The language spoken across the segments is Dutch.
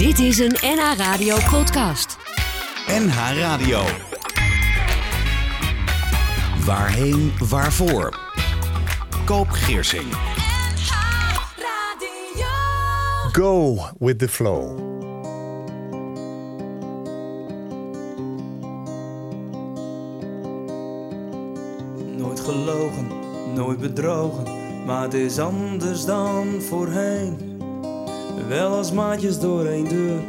Dit is een NH Radio podcast. NH Radio. Waarheen, waarvoor? Koop Geersing. Go with the flow. Nooit gelogen, nooit bedrogen, maar het is anders dan voorheen. Wel als maatjes door één deur,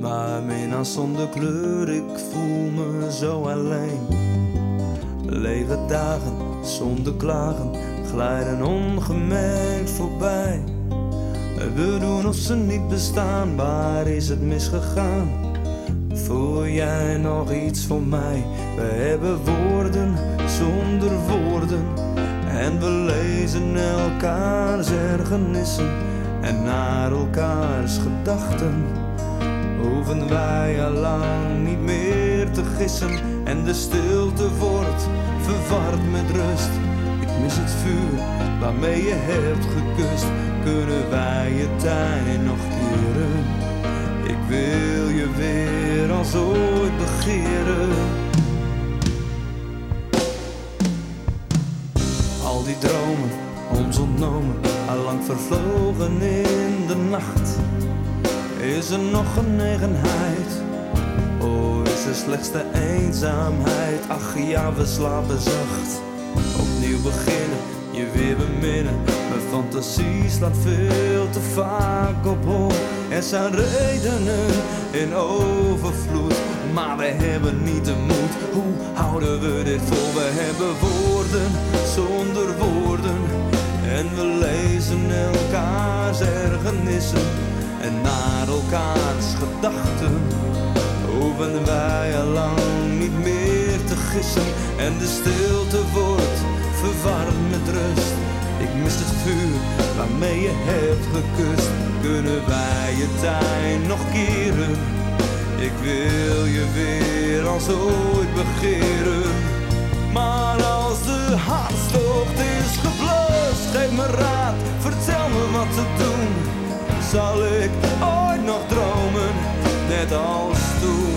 maar minnaar zonder kleur, ik voel me zo alleen. Lege dagen zonder klagen glijden ongemerkt voorbij. We doen of ze niet bestaan, waar is het misgegaan? Voel jij nog iets voor mij? We hebben woorden zonder woorden. En we lezen elkaars ergernissen en naar elkaars gedachten. Hoeven wij al lang niet meer te gissen. En de stilte wordt verward met rust. Ik mis het vuur waarmee je hebt gekust. Kunnen wij je tijd nog keren? Ik wil je weer als ooit begeren. Al die dromen, ons ontnomen, allang vervlogen in de nacht. Is er nog genegenheid? Oh, is er slechts de eenzaamheid? Ach ja, we slapen zacht. Opnieuw beginnen, je weer beminnen. Mijn fantasie slaat veel te vaak op hol. Er zijn redenen in overvloed, maar we hebben niet de moed. Hoe houden we dit vol? We hebben woorden zonder woorden. En we lezen elkaars ergernissen en naar elkaars gedachten. Hoeven wij al lang niet meer te gissen en de stilte wordt verwarmd met rust. Ik mis het vuur waarmee je hebt gekust. Kunnen wij je tijd nog keren? Ik wil je weer als ooit begeren. Maar als de hartstocht is geblust, geef me raad, vertel me wat te doen. Zal ik ooit nog dromen, net als toen?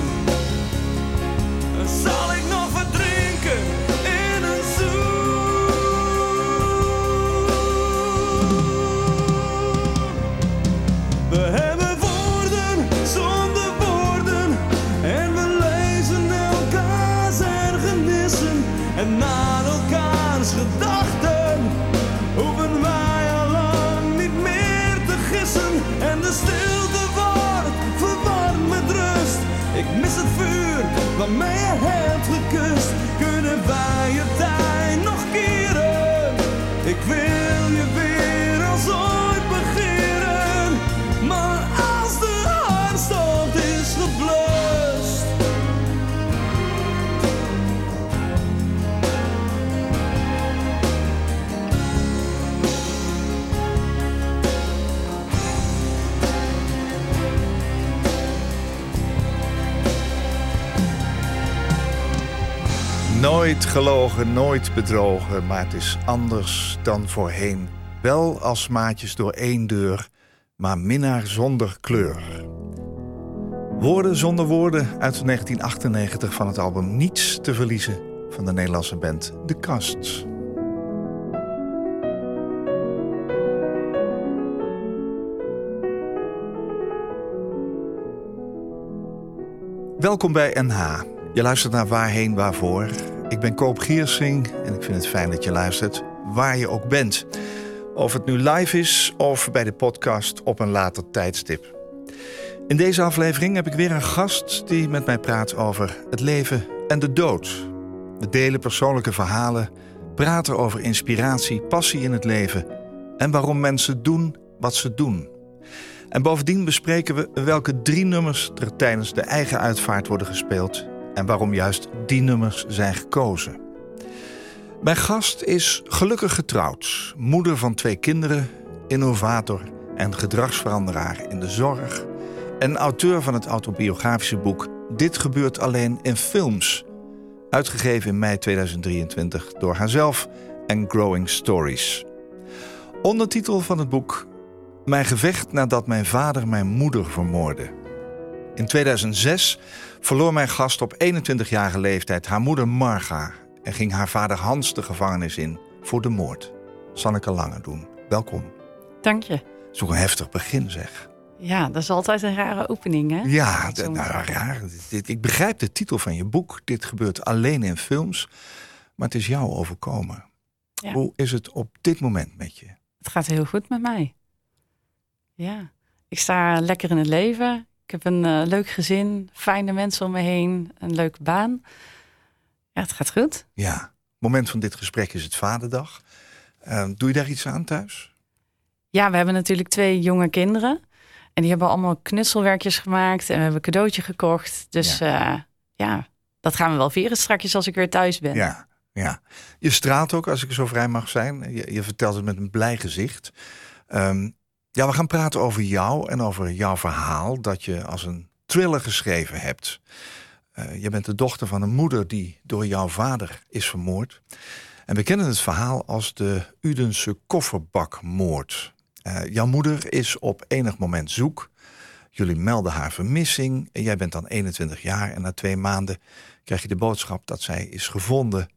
Zal ik vuur waarmee je hebt Nooit gelogen, nooit bedrogen, maar het is anders dan voorheen. Wel als maatjes door één deur, maar minnaar zonder kleur. Woorden zonder woorden uit 1998 van het album Niets te verliezen van de Nederlandse band De Kast. Welkom bij NH. Je luistert naar Waarheen Waarvoor. Ik ben Koop Giersing en ik vind het fijn dat je luistert waar je ook bent. Of het nu live is of bij de podcast op een later tijdstip. In deze aflevering heb ik weer een gast die met mij praat over het leven en de dood. We delen persoonlijke verhalen, praten over inspiratie, passie in het leven en waarom mensen doen wat ze doen. En bovendien bespreken we welke drie nummers er tijdens de eigen uitvaart worden gespeeld en waarom juist die nummers zijn gekozen. Mijn gast is gelukkig getrouwd, moeder van twee kinderen, innovator en gedragsveranderaar in de zorg en auteur van het autobiografische boek Dit gebeurt alleen in films, uitgegeven in mei 2023 door haarzelf en Growing Stories. Ondertitel van het boek Mijn gevecht nadat mijn vader mijn moeder vermoordde. In 2006 verloor mijn gast op 21-jarige leeftijd haar moeder Marga en ging haar vader Hans de gevangenis in voor de moord. Sanneke Lange doen. Welkom. Dank je. Zo'n heftig begin zeg. Ja, dat is altijd een rare opening, hè? Ja, nou, raar. Ik begrijp de titel van je boek. Dit gebeurt alleen in films. Maar het is jou overkomen. Ja. Hoe is het op dit moment met je? Het gaat heel goed met mij. Ja, ik sta lekker in het leven. Ik heb een eh, leuk gezin, fijne mensen om me heen, een leuke baan. Ja, het gaat goed. Ja, het moment van dit gesprek is het Vaderdag. Eh, doe je daar iets aan thuis? Ja, we hebben natuurlijk twee jonge kinderen. En die hebben allemaal knutselwerkjes gemaakt en we hebben een cadeautje gekocht. Dus ja, ja dat gaan we wel vieren straks als ik weer thuis ben. Ja, ja. Je straalt ook, als ik zo vrij mag zijn. Je, je vertelt het met een blij gezicht. Ehm, ja, we gaan praten over jou en over jouw verhaal dat je als een thriller geschreven hebt. Eh, je bent de dochter van een moeder die door jouw vader is vermoord. En we kennen het verhaal als de Udense kofferbakmoord. Eh, jouw moeder is op enig moment zoek. Jullie melden haar vermissing. En jij bent dan 21 jaar en na twee maanden krijg je de boodschap dat zij is gevonden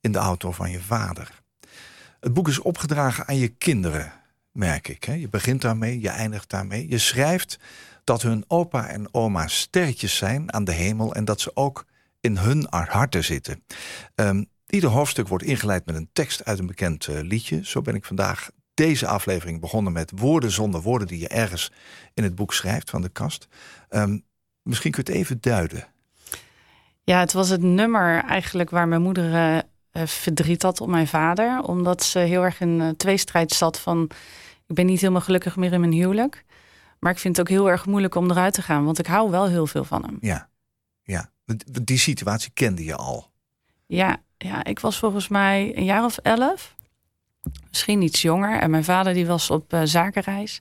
in de auto van je vader. Het boek is opgedragen aan je kinderen, merk ik. Je begint daarmee, je eindigt daarmee. Je schrijft dat hun opa en oma sterretjes zijn aan de hemel en dat ze ook in hun harten zitten. Ehm, ieder hoofdstuk wordt ingeleid met een tekst uit een bekend eh, liedje. Zo ben ik vandaag deze aflevering begonnen met woorden zonder woorden die je ergens in het boek schrijft van de kast. Ehm, misschien kun je het even duiden. Ja, het was het nummer eigenlijk waar mijn moeder eh, eh, verdriet had op mijn vader. Omdat ze heel erg in uh, tweestrijd zat van... ik ben niet helemaal gelukkig meer in mijn huwelijk. Maar ik vind het ook heel erg moeilijk om eruit te gaan. Want ik hou wel heel veel van hem. Ja, ja. Die situatie kende je al. Ja, ja, ik was volgens mij een jaar of elf. Misschien iets jonger. En mijn vader die was op uh, zakenreis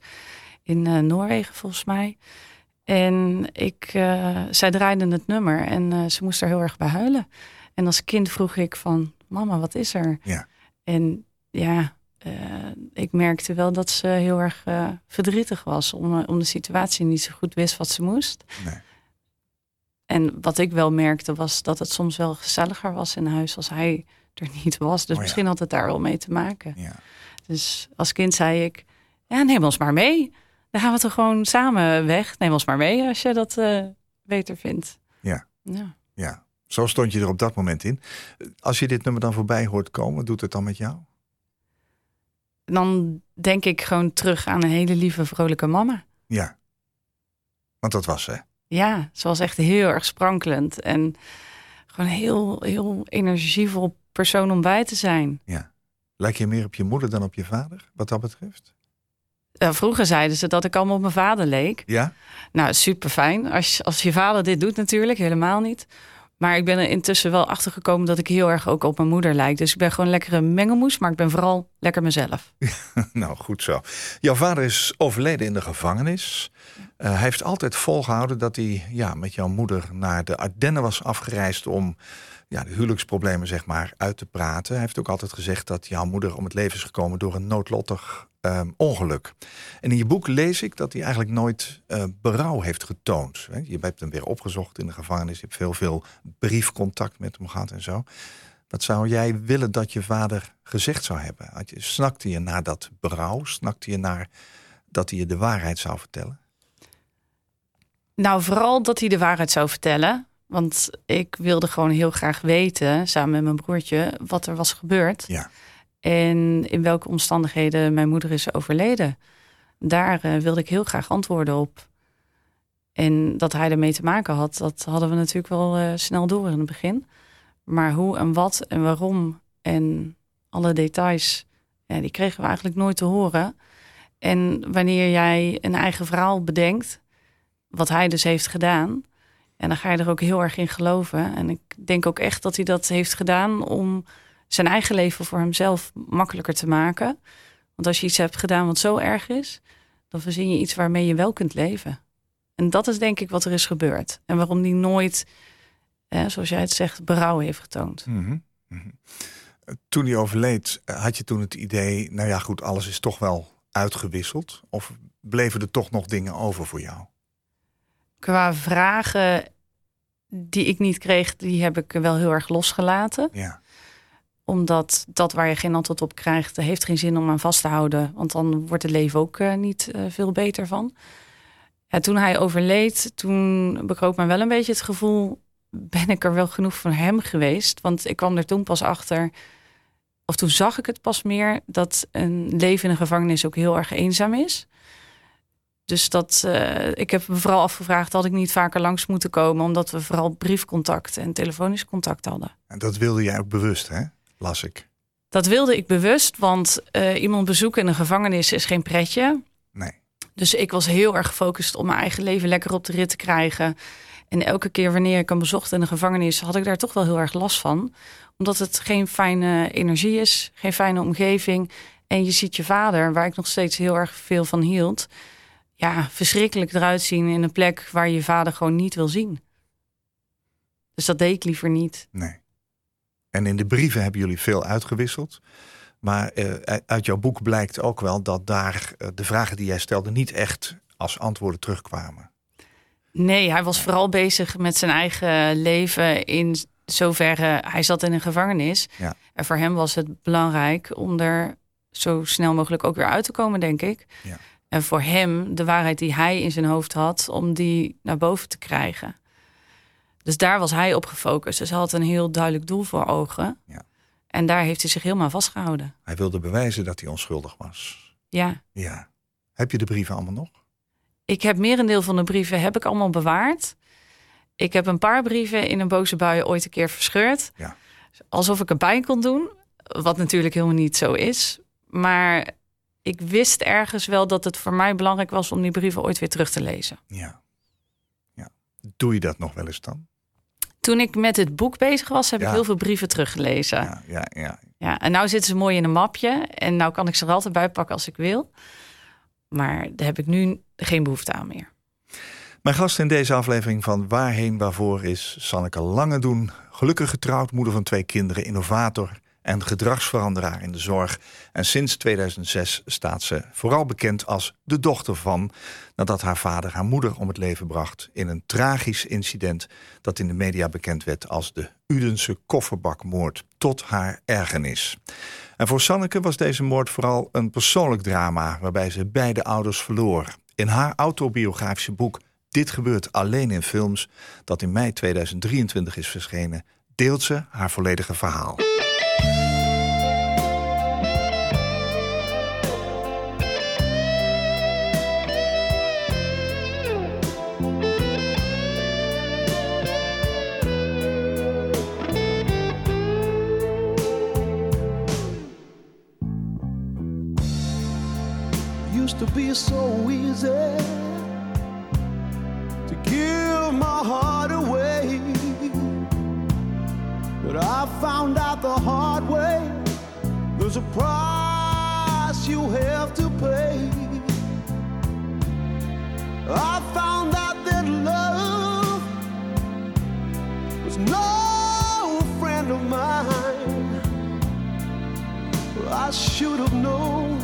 in uh, Noorwegen volgens mij. En ik, uh, zij draaide het nummer en ze moest er heel erg bij huilen. En als kind vroeg ik van, mama, wat is er? Ja. En ja, uh, ik merkte wel dat ze heel erg verdrietig was om, om de situatie. Niet zo goed wist wat ze moest. Nee. En wat ik wel merkte was dat het soms wel gezelliger was in huis als hij er niet was. Dus Oh ja. misschien had het daar wel mee te maken. Ja. Dus als kind zei ik, ja, neem ons maar mee. Dan gaan we toch gewoon samen weg. Neem ons maar mee als je dat uh, beter vindt. Ja. ja. Ja, zo stond je er op dat moment in. Als je dit nummer dan voorbij hoort komen, doet het dan met jou? Dan denk ik gewoon terug aan een hele lieve, vrolijke mama. Ja, want dat was ze. Ja, ze was echt heel erg sprankelend. En gewoon heel, heel energievol persoon om bij te zijn. Ja. Lijk je meer op je moeder dan op je vader, wat dat betreft? Uh, vroeger zeiden ze dat ik allemaal op mijn vader leek. Ja? Nou, super fijn. Als, als je vader dit doet natuurlijk, helemaal niet. Maar ik ben er intussen wel achter gekomen dat ik heel erg ook op mijn moeder lijk. Dus ik ben gewoon lekker een mengelmoes, maar ik ben vooral lekker mezelf. nou, goed zo. Jouw vader is overleden in de gevangenis. Uh, hij heeft altijd volgehouden dat hij ja, met jouw moeder naar de Ardennen was afgereisd om ja, de huwelijksproblemen zeg maar, uit te praten. Hij heeft ook altijd gezegd dat jouw moeder om het leven is gekomen door een noodlottig um, ongeluk. En in je boek lees ik dat hij eigenlijk nooit uh, berouw heeft getoond. Je hebt hem weer opgezocht in de gevangenis. Je hebt veel, veel briefcontact met hem gehad en zo. Wat zou jij willen dat je vader gezegd zou hebben? Snakte je naar dat berouw? Snakte je naar dat hij je de waarheid zou vertellen? Nou, vooral dat hij de waarheid zou vertellen. Want ik wilde gewoon heel graag weten, samen met mijn broertje, wat er was gebeurd. Ja. En in welke omstandigheden mijn moeder is overleden. Daar uh, wilde ik heel graag antwoorden op. En dat hij ermee te maken had, dat hadden we natuurlijk wel uh, snel door in het begin. Maar hoe en wat en waarom en alle details, ja, die kregen we eigenlijk nooit te horen. En wanneer jij een eigen verhaal bedenkt, wat hij dus heeft gedaan, en dan ga je er ook heel erg in geloven. En ik denk ook echt dat hij dat heeft gedaan om zijn eigen leven voor hemzelf makkelijker te maken. Want als je iets hebt gedaan wat zo erg is, dan verzin je iets waarmee je wel kunt leven. En dat is denk ik wat er is gebeurd. En waarom die nooit, eh, zoals jij het zegt, berouw heeft getoond. Mm -hmm. Toen hij overleed, had je toen het idee, nou ja goed, alles is toch wel uitgewisseld? Of bleven er toch nog dingen over voor jou? Qua vragen die ik niet kreeg, die heb ik wel heel erg losgelaten. Ja. Omdat dat waar je geen antwoord op krijgt, heeft geen zin om aan vast te houden. Want dan wordt het leven ook uh, niet uh, veel beter van. Ja, toen hij overleed, toen bekroop me wel een beetje het gevoel... ben ik er wel genoeg voor hem geweest? Want ik kwam er toen pas achter... of toen zag ik het pas meer... dat een leven in een gevangenis ook heel erg eenzaam is. Dus dat, uh, ik heb me vooral afgevraagd... had ik niet vaker langs moeten komen... omdat we vooral briefcontact en telefonisch contact hadden. En dat wilde jij ook bewust, hè? Las ik. Dat wilde ik bewust, want uh, iemand bezoeken in een gevangenis is geen pretje. Nee. Dus ik was heel erg gefocust om mijn eigen leven lekker op de rit te krijgen. En elke keer wanneer ik hem bezocht in de gevangenis, had ik daar toch wel heel erg last van. Omdat het geen fijne energie is, geen fijne omgeving. En je ziet je vader, waar ik nog steeds heel erg veel van hield, ja, verschrikkelijk eruit zien in een plek waar je vader gewoon niet wil zien. Dus dat deed ik liever niet. Nee. En in de brieven hebben jullie veel uitgewisseld. Maar uh, uit jouw boek blijkt ook wel dat daar uh, de vragen die jij stelde niet echt als antwoorden terugkwamen. Nee, hij was vooral bezig met zijn eigen leven in zoverre hij zat in een gevangenis. Ja. En voor hem was het belangrijk om er zo snel mogelijk ook weer uit te komen, denk ik. Ja. En voor hem de waarheid die hij in zijn hoofd had, om die naar boven te krijgen. Dus daar was hij op gefocust. Dus hij had een heel duidelijk doel voor ogen. Ja. En daar heeft hij zich helemaal vastgehouden. Hij wilde bewijzen dat hij onschuldig was. Ja. Ja. Heb je de brieven allemaal nog? Ik heb merendeel van de brieven heb ik allemaal bewaard. Ik heb een paar brieven in een boze bui ooit een keer verscheurd. Ja. Alsof ik erbij kon doen. Wat natuurlijk helemaal niet zo is. Maar ik wist ergens wel dat het voor mij belangrijk was om die brieven ooit weer terug te lezen. Ja. ja. Doe je dat nog wel eens dan? Toen ik met het boek bezig was, heb Ja. ik heel veel brieven teruggelezen. Ja, ja, ja. Ja, en nou zitten ze mooi in een mapje. En nou kan ik ze er altijd bij pakken als ik wil. Maar daar heb ik nu geen behoefte aan meer. Mijn gast in deze aflevering van Waarheen Waarvoor is Sanneke Langedoen. Gelukkig getrouwd, moeder van twee kinderen, innovator en gedragsveranderaar in de zorg. En sinds 2006 staat ze vooral bekend als de dochter van... nadat haar vader haar moeder om het leven bracht... in een tragisch incident dat in de media bekend werd... als de Udense kofferbakmoord, tot haar ergernis. En voor Sanneke was deze moord vooral een persoonlijk drama... waarbij ze beide ouders verloor. In haar autobiografische boek Dit gebeurt alleen in films... dat in mei 2023 is verschenen... deelt ze haar volledige verhaal. Used to be so easy to give my heart away. But I found out the hard way there's a price you have to pay. I found out that love was no friend of mine. I should have known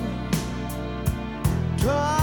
time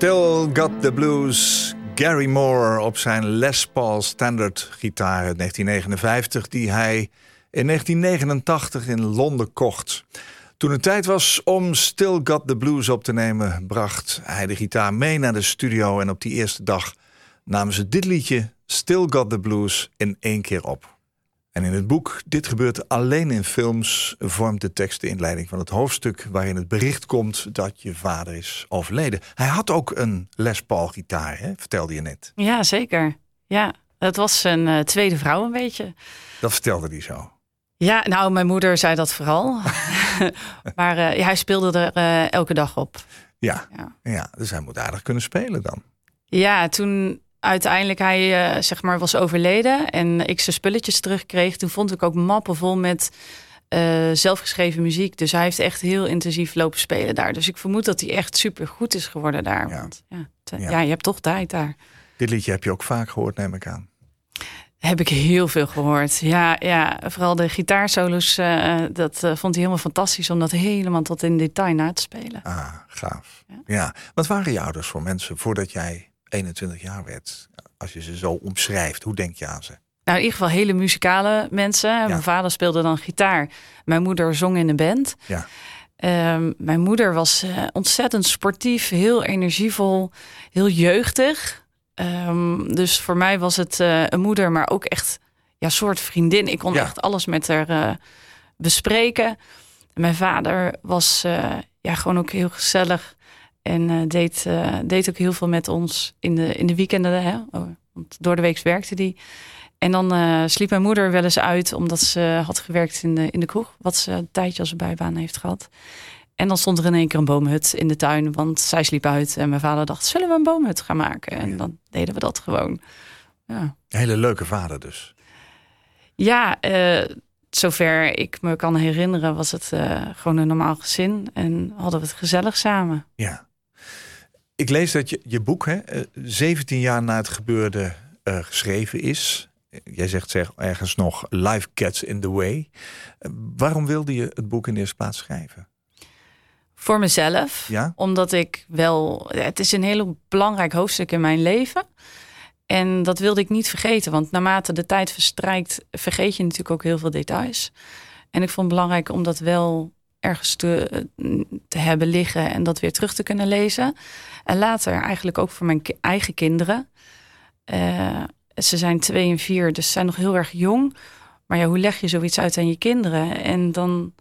Still Got the Blues. Gary Moore op zijn Les Paul Standard gitaar uit 1959... die hij in 1989 in Londen kocht. Toen het tijd was om Still Got the Blues op te nemen... bracht hij de gitaar mee naar de studio... en op die eerste dag namen ze dit liedje... Still Got the Blues in één keer op. En in het boek Dit gebeurt alleen in films vormt de tekst de inleiding van het hoofdstuk waarin het bericht komt dat je vader is overleden. Hij had ook een Les Paul gitaar, hè? vertelde je net. Ja, zeker. Ja, dat was zijn eh, tweede vrouw een beetje. Dat vertelde hij zo. Ja, nou, mijn moeder zei dat vooral. maar eh, ja, hij speelde er eh, elke dag op. Ja, Ja. ja, dus hij moet aardig kunnen spelen dan. Ja, toen uiteindelijk hij eh, zeg maar was overleden en ik zijn spulletjes terugkreeg, toen vond ik ook mappen vol met eh, zelfgeschreven muziek. Dus hij heeft echt heel intensief lopen spelen daar. Dus ik vermoed dat hij echt super goed is geworden daar. Ja. Want ja, te- Ja. ja. je hebt toch tijd daar. Dit liedje heb je ook vaak gehoord, neem ik aan. Heb ik heel veel gehoord. Ja, ja vooral de gitaarsolos, eh, dat vond hij helemaal fantastisch om dat helemaal tot in detail na te spelen. Ah, gaaf. Ja. Wat waren je ouders voor mensen voordat jij 21 jaar werd? Als je ze zo omschrijft, hoe denk je aan ze? Nou, in ieder geval hele muzikale mensen. Mijn vader speelde dan gitaar. Mijn moeder zong in een band. Ja. Ehm, mijn moeder was eh, ontzettend sportief, heel energievol, heel jeugdig. Ehm, dus voor mij was het eh, een moeder, maar ook echt ja, soort vriendin. Ik kon Ja. echt alles met haar eh, bespreken. Mijn vader was ja, gewoon ook heel gezellig. En eh, deed, eh, deed ook heel veel met ons in de, in de weekenden. Hè? Oh, want door de week werkte die. En dan eh, sliep mijn moeder wel eens uit, omdat ze had gewerkt in de, in de kroeg. Wat ze een tijdje als een bijbaan heeft gehad. En dan stond er in één keer een boomhut in de tuin, want zij sliep uit. En mijn vader dacht, zullen we een boomhut gaan maken? En dan deden we dat gewoon. Ja, hele leuke vader dus. ja zover ik me kan herinneren, was het gewoon een normaal gezin. En hadden we het gezellig samen. Ja. Ik lees dat je, je boek hè, eh, 17 jaar na het gebeurde eh, geschreven is. Jij zegt zeg, ergens nog Life Gets in the Way. Eh, waarom wilde je het boek in de eerste plaats schrijven? Voor mezelf. Ja? Omdat ik wel. Het is een heel belangrijk hoofdstuk in mijn leven. En dat wilde ik niet vergeten. Want naarmate de tijd verstrijkt, vergeet je natuurlijk ook heel veel details. En ik vond het belangrijk om dat wel ergens te, te hebben liggen en dat weer terug te kunnen lezen. En later eigenlijk ook voor mijn eigen kinderen. Eh, ze zijn twee en vier, dus ze zijn nog heel erg jong. Maar ja, hoe leg je zoiets uit aan je kinderen? En dan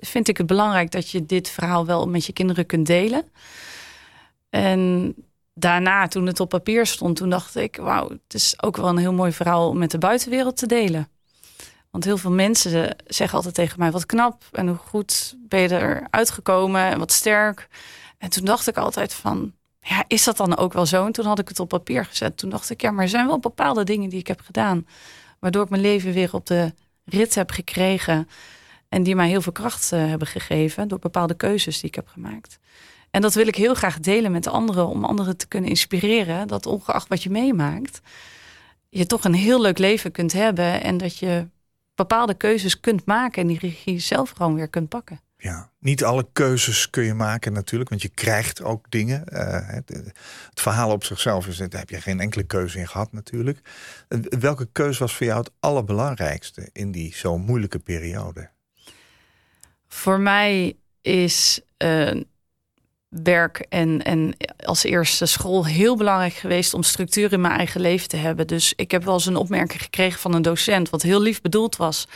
vind ik het belangrijk dat je dit verhaal wel met je kinderen kunt delen. En daarna, toen het op papier stond, toen dacht ik: wauw, het is ook wel een heel mooi verhaal om met de buitenwereld te delen. Want heel veel mensen zeggen altijd tegen mij: wat knap en hoe goed ben je eruit gekomen en wat sterk. En toen dacht ik altijd van. Ja, is dat dan ook wel zo? En toen had ik het op papier gezet. Toen dacht ik, ja, maar er zijn wel bepaalde dingen die ik heb gedaan. Waardoor ik mijn leven weer op de rit heb gekregen. En die mij heel veel kracht eh, hebben gegeven. Door bepaalde keuzes die ik heb gemaakt. En dat wil ik heel graag delen met anderen. Om anderen te kunnen inspireren. Dat ongeacht wat je meemaakt. Je toch een heel leuk leven kunt hebben. En dat je bepaalde keuzes kunt maken. En die regie zelf gewoon weer kunt pakken. Ja, niet alle keuzes kun je maken natuurlijk, want je krijgt ook dingen. Eh, het, het verhaal op zichzelf is, daar heb je geen enkele keuze in gehad natuurlijk. Eh, Welke keuze was voor jou het allerbelangrijkste in die zo moeilijke periode? Voor mij is eh, werk en, en als eerste school heel belangrijk geweest om structuur in mijn eigen leven te hebben. Dus ik heb wel eens een opmerking gekregen van een docent, wat heel lief bedoeld was.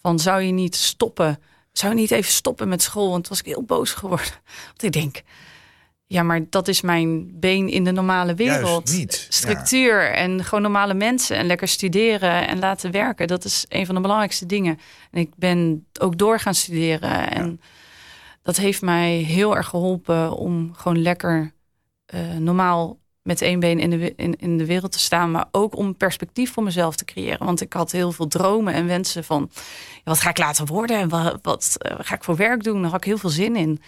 Van zou je niet stoppen? Zou je niet even stoppen met school? Want toen was ik heel boos geworden. Want ik denk, ja, maar dat is mijn been in de normale wereld. Juist niet, ja. Structuur en gewoon normale mensen en lekker studeren en laten werken. Dat is een van de belangrijkste dingen. En ik ben ook door gaan studeren. En dat heeft mij heel erg geholpen om gewoon lekker eh, normaal met één been in de, in, in de wereld te staan. Maar ook om perspectief voor mezelf te creëren. Want ik had heel veel dromen en wensen van... wat ga ik later worden en wat, wat eh, ga ik voor werk doen? Daar had ik heel veel zin in.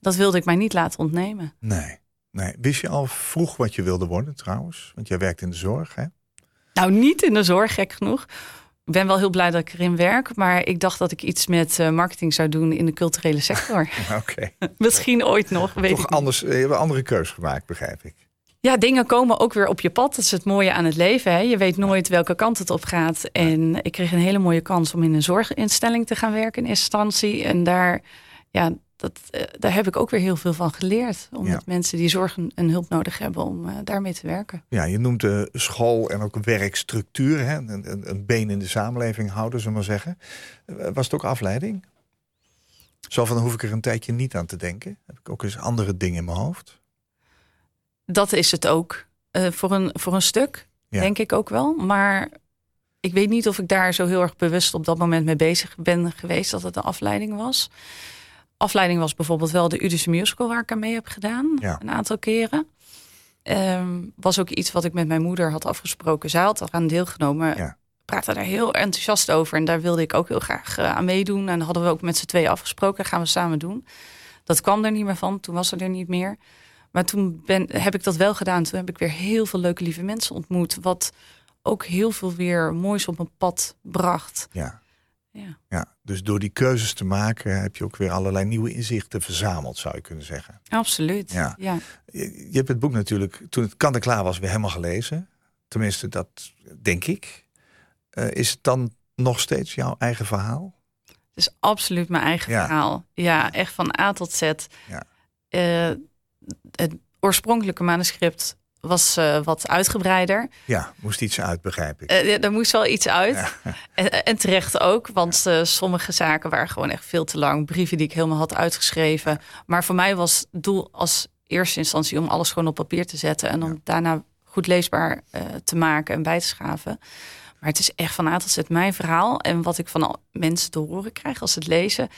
Dat wilde ik mij niet laten ontnemen. Nee, nee. Wist je al vroeg wat je wilde worden trouwens? Want jij werkt in de zorg, hè? Nou, niet in de zorg, gek genoeg. Ik ben wel heel blij dat ik erin werk. Maar ik dacht dat ik iets met eh, marketing zou doen in de culturele sector. Oké. Misschien ooit nog, weet Toch anders, eh, je hebt een andere keus gemaakt, begrijp ik. Ja, dingen komen ook weer op je pad. Dat is het mooie aan het leven. Hè? Je weet nooit welke kant het op gaat. En ik kreeg een hele mooie kans om in een zorginstelling te gaan werken in instantie. En daar, ja, dat, eh, daar heb ik ook weer heel veel van geleerd. Om Ja. met mensen die zorg en- hulp nodig hebben om eh, daarmee te werken. Ja, je noemt de school en ook werkstructuur, hè? Een, een, een been in de samenleving houden, zullen we maar zeggen. Eh, Was het ook afleiding? Zo van, dan hoef ik er een tijdje niet aan te denken. Heb ik ook eens andere dingen in mijn hoofd? Dat is het ook. Voor, een, voor een stuk, Ja. denk ik ook wel. Maar ik weet niet of ik daar zo heel erg bewust op dat moment mee bezig ben geweest dat het een afleiding was. Afleiding was bijvoorbeeld wel de Udische Musical waar ik aan mee heb gedaan. Ja. Een aantal keren. Ehm, was ook iets wat ik met mijn moeder had afgesproken. Zij had eraan deelgenomen. Ja. Praatte daar heel enthousiast over. En daar wilde ik ook heel graag eh, aan meedoen. En hadden we ook met z'n tweeën afgesproken. Gaan we samen doen. Dat kwam er niet meer van. Toen was ze er niet meer. Maar toen ben, heb ik dat wel gedaan. Toen heb ik weer heel veel leuke lieve mensen ontmoet. Wat ook heel veel weer moois op mijn pad bracht. Ja. Ja. ja. Dus door die keuzes te maken heb je ook weer allerlei nieuwe inzichten verzameld, zou je kunnen zeggen. Absoluut. Ja. Ja. Je, je hebt het boek natuurlijk, toen het kant en klaar was, weer helemaal gelezen. Tenminste, dat denk ik. Eh, is het dan nog steeds jouw eigen verhaal? Het is absoluut mijn eigen Ja. verhaal. Ja, echt van A tot Z. Ja. Eh, het oorspronkelijke manuscript was eh, wat uitgebreider. Ja, moest iets uit, begrijp ik. Eh, er moest wel iets uit. Ja. En, en terecht ook, want eh, sommige zaken waren gewoon echt veel te lang. Brieven die ik helemaal had uitgeschreven. Maar voor mij was het doel als eerste instantie om alles gewoon op papier te zetten. En om daarna goed leesbaar te maken en bij te schaven. Maar het is echt van A tot Z mijn verhaal. En wat ik van al mensen te horen krijg als ze het lezen.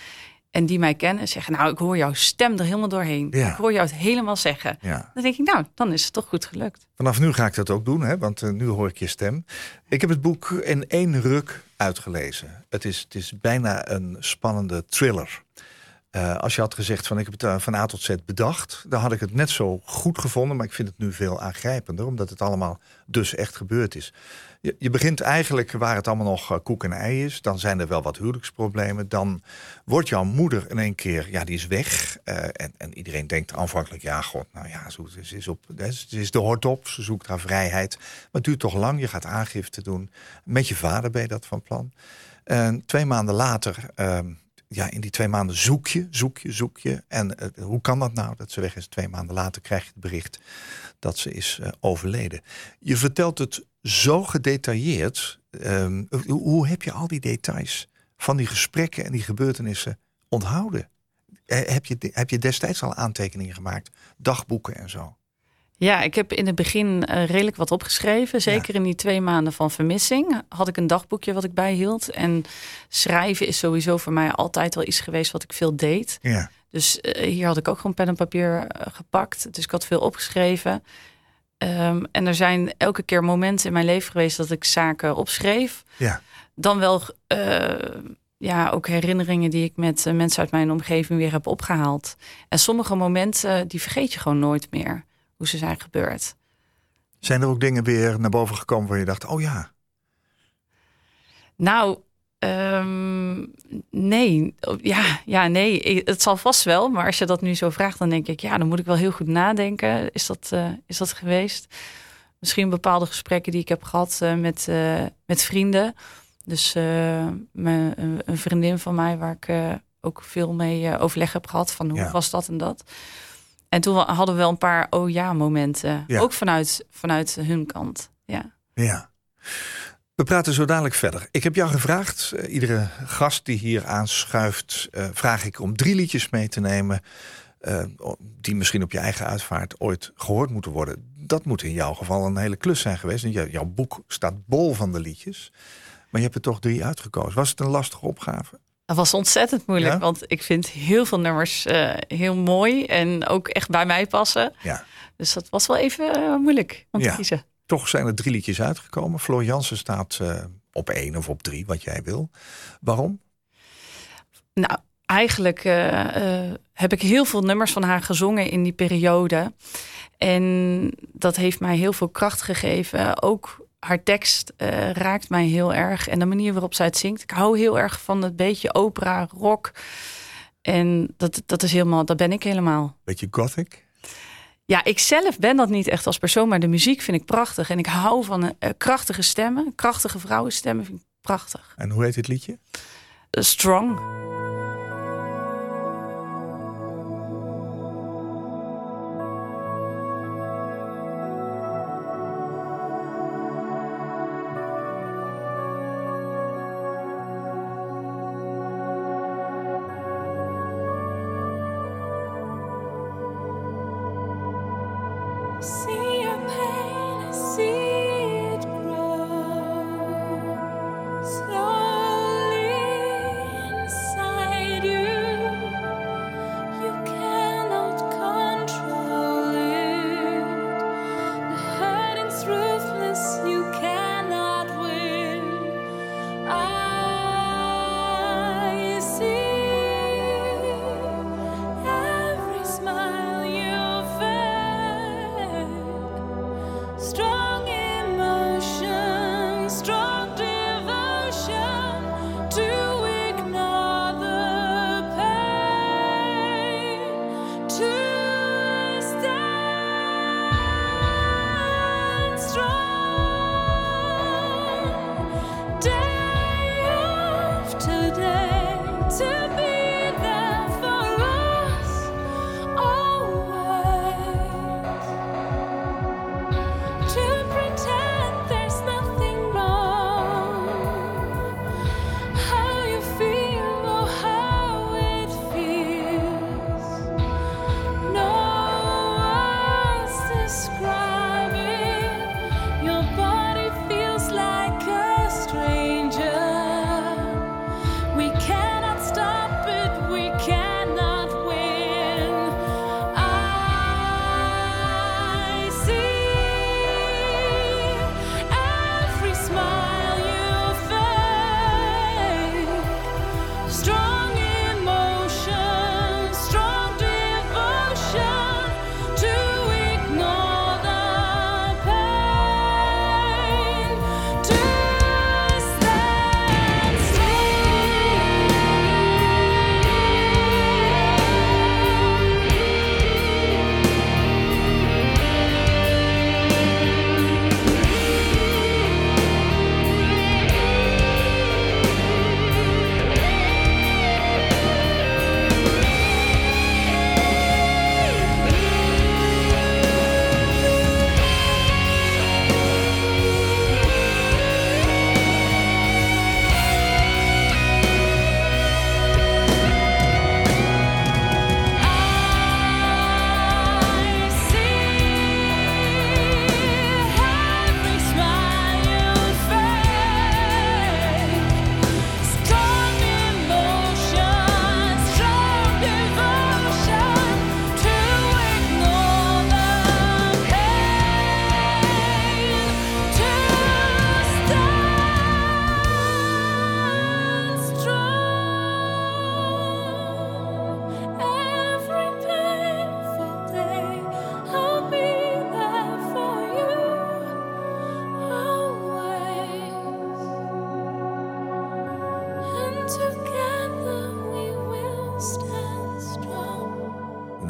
En die mij kennen zeggen, nou ik hoor jouw stem er helemaal doorheen. Ja. Ik hoor jou het helemaal zeggen. Ja. Dan denk ik, nou dan is het toch goed gelukt. Vanaf nu ga ik dat ook doen, hè, want eh, nu hoor ik je stem. Ik heb het boek in één ruk uitgelezen. Het is, het is bijna een spannende thriller. Eh, als je had gezegd van ik heb het eh, van A tot Z bedacht, dan had ik het net zo goed gevonden. Maar ik vind het nu veel aangrijpender, omdat het allemaal dus echt gebeurd is. Je, je begint eigenlijk waar het allemaal nog eh, koek en ei is. Dan zijn er wel wat huwelijksproblemen. Dan wordt jouw moeder in één keer, ja, die is weg. En, en iedereen denkt aanvankelijk, ja, god, nou ja, ze is, op, ze is de hort op. Ze zoekt haar vrijheid. Maar het duurt toch lang. Je gaat aangifte doen. Met je vader ben je dat van plan. En twee maanden later, ehm, ja, in die twee maanden zoek je, zoek je, zoek je. En eh, hoe kan dat nou dat ze weg is? Twee maanden later krijg je het bericht dat ze is eh, overleden. Je vertelt het zo gedetailleerd. Ehm, hoe, hoe heb je al die details van die gesprekken en die gebeurtenissen onthouden? Eh, heb, je, heb je destijds al aantekeningen gemaakt? Dagboeken en zo? Ja, ik heb in het begin eh, redelijk wat opgeschreven. Zeker in die twee maanden van vermissing had ik een dagboekje wat ik bijhield. En schrijven is sowieso voor mij altijd wel iets geweest wat ik veel deed. Ja, Dus eh, hier had ik ook gewoon pen en papier eh, gepakt. Dus ik had veel opgeschreven. Ehm, en er zijn elke keer momenten in mijn leven geweest dat ik zaken opschreef. ja, Dan wel ja, ook herinneringen die ik met mensen uit mijn omgeving weer heb opgehaald. En sommige momenten die vergeet je gewoon nooit meer. Hoe ze zijn gebeurd. Zijn er ook dingen weer naar boven gekomen waar je dacht, oh ja, Nou, ehm, nee. Ja, ja, nee. Het zal vast wel. Maar als je dat nu zo vraagt, dan denk ik, ja, dan moet ik wel heel goed nadenken. Is dat, eh, is dat geweest? Misschien bepaalde gesprekken die ik heb gehad eh, met, eh, met vrienden. Dus mijn, een, vriendin van mij, waar ik ook veel mee overleg heb gehad van hoe Ja. was dat en dat. En toen hadden we wel een paar oh ja momenten. Ja. Ook vanuit, vanuit hun kant. Ja. Ja. We praten zo dadelijk verder. Ik heb jou gevraagd, eh, iedere gast die hier aanschuift, eh, vraag ik om drie liedjes mee te nemen. eh, die misschien op je eigen uitvaart ooit gehoord moeten worden. Dat moet in jouw geval een hele klus zijn geweest. Jou- jouw boek staat bol van de liedjes. Maar je hebt er toch drie uitgekozen. Was het een lastige opgave? Dat was ontzettend moeilijk, Ja? want ik vind heel veel nummers eh, heel mooi en ook echt bij mij passen. Ja. Dus dat was wel even eh, moeilijk om Ja. te kiezen. Toch zijn er drie liedjes uitgekomen. Floor Jansen staat eh, op één of op drie, wat jij wil. Waarom? Nou, eigenlijk heb ik heel veel nummers van haar gezongen in die periode. En dat heeft mij heel veel kracht gegeven. Ook haar tekst eh, raakt mij heel erg. En de manier waarop zij het zingt. Ik hou heel erg van het beetje opera, rock. En dat, dat is helemaal, dat ben ik helemaal. Beetje gothic? Ja, ik zelf ben dat niet echt als persoon, maar de muziek vind ik prachtig. En ik hou van eh, krachtige stemmen, krachtige vrouwenstemmen vind ik prachtig. En hoe heet het liedje? Eh, strong.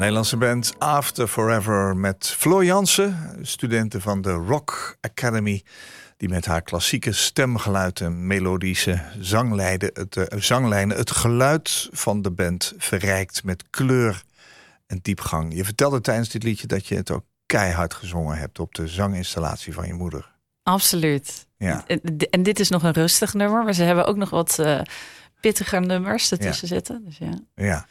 Nederlandse band After Forever met Floor Jansen, studenten van de Rock Academy, die met haar klassieke stemgeluid en melodische zanglijnen het, eh, zanglijnen het geluid van de band verrijkt met kleur en diepgang. Je vertelde tijdens dit liedje dat je het ook keihard gezongen hebt op de zanginstallatie van je moeder. Absoluut. Ja. En- dit is nog een rustig nummer, maar ze hebben ook nog wat eh pittiger nummers ertussen zitten. Dus ja. Ja,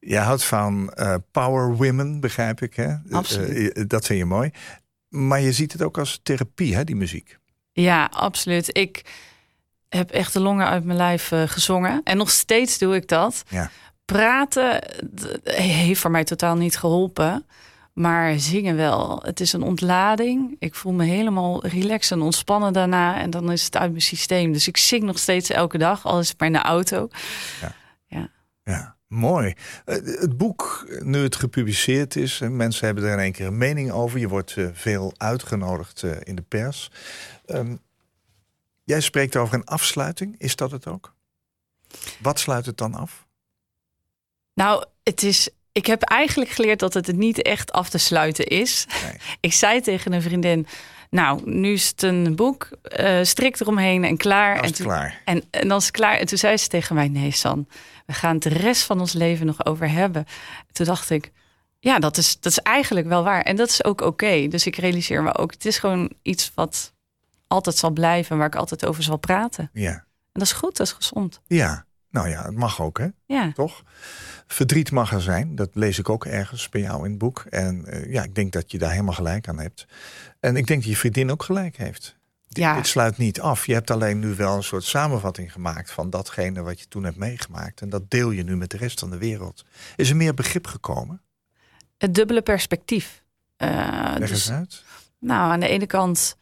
je houdt van eh, power women, begrijp ik. Hè? Absoluut. Eh, dat vind je mooi. Maar je ziet het ook als therapie, hè, die muziek. ja, absoluut. Ik heb echt de longen uit mijn lijf eh, gezongen. En nog steeds doe ik dat. Ja. Praten heeft voor mij totaal niet geholpen. Maar zingen wel. Het is een ontlading. Ik voel me helemaal relaxed en ontspannen daarna. En dan is het uit mijn systeem. Dus ik zing nog steeds elke dag. Al is het maar in de auto. Ja, mooi. Eh, Het boek, nu het gepubliceerd is, en mensen hebben er in één keer een mening over. Je wordt eh, veel uitgenodigd eh, in de pers. Ehm, jij spreekt over een afsluiting. Is dat het ook? Wat sluit het dan af? Nou, het is. Ik heb eigenlijk geleerd dat het niet echt af te sluiten is. Nee. Ik zei tegen een vriendin: Nou, nu is het een boek, eh strik eromheen en klaar. En, toen, klaar. en, en dan is het klaar. En toen zei ze tegen mij: Nee, San, we gaan het de rest van ons leven nog over hebben. Toen dacht ik: Ja, dat is, dat is eigenlijk wel waar. En dat is ook oké. Dus ik realiseer me ook: het is gewoon iets wat altijd zal blijven, waar ik altijd over zal praten. Ja. En dat is goed, dat is gezond. ja, nou ja, het mag ook, hè? Ja. toch? Verdriet mag er zijn. Dat lees ik ook ergens bij jou in het boek. En eh, ja, ik denk dat je daar helemaal gelijk aan hebt. En ik denk dat je vriendin ook gelijk heeft. Ja. dit sluit niet af. Je hebt alleen nu wel een soort samenvatting gemaakt van datgene wat je toen hebt meegemaakt. En dat deel je nu met de rest van de wereld. Is er meer begrip gekomen? Het dubbele perspectief. Eh, Leg dus- eens uit. Nou, aan de ene kant,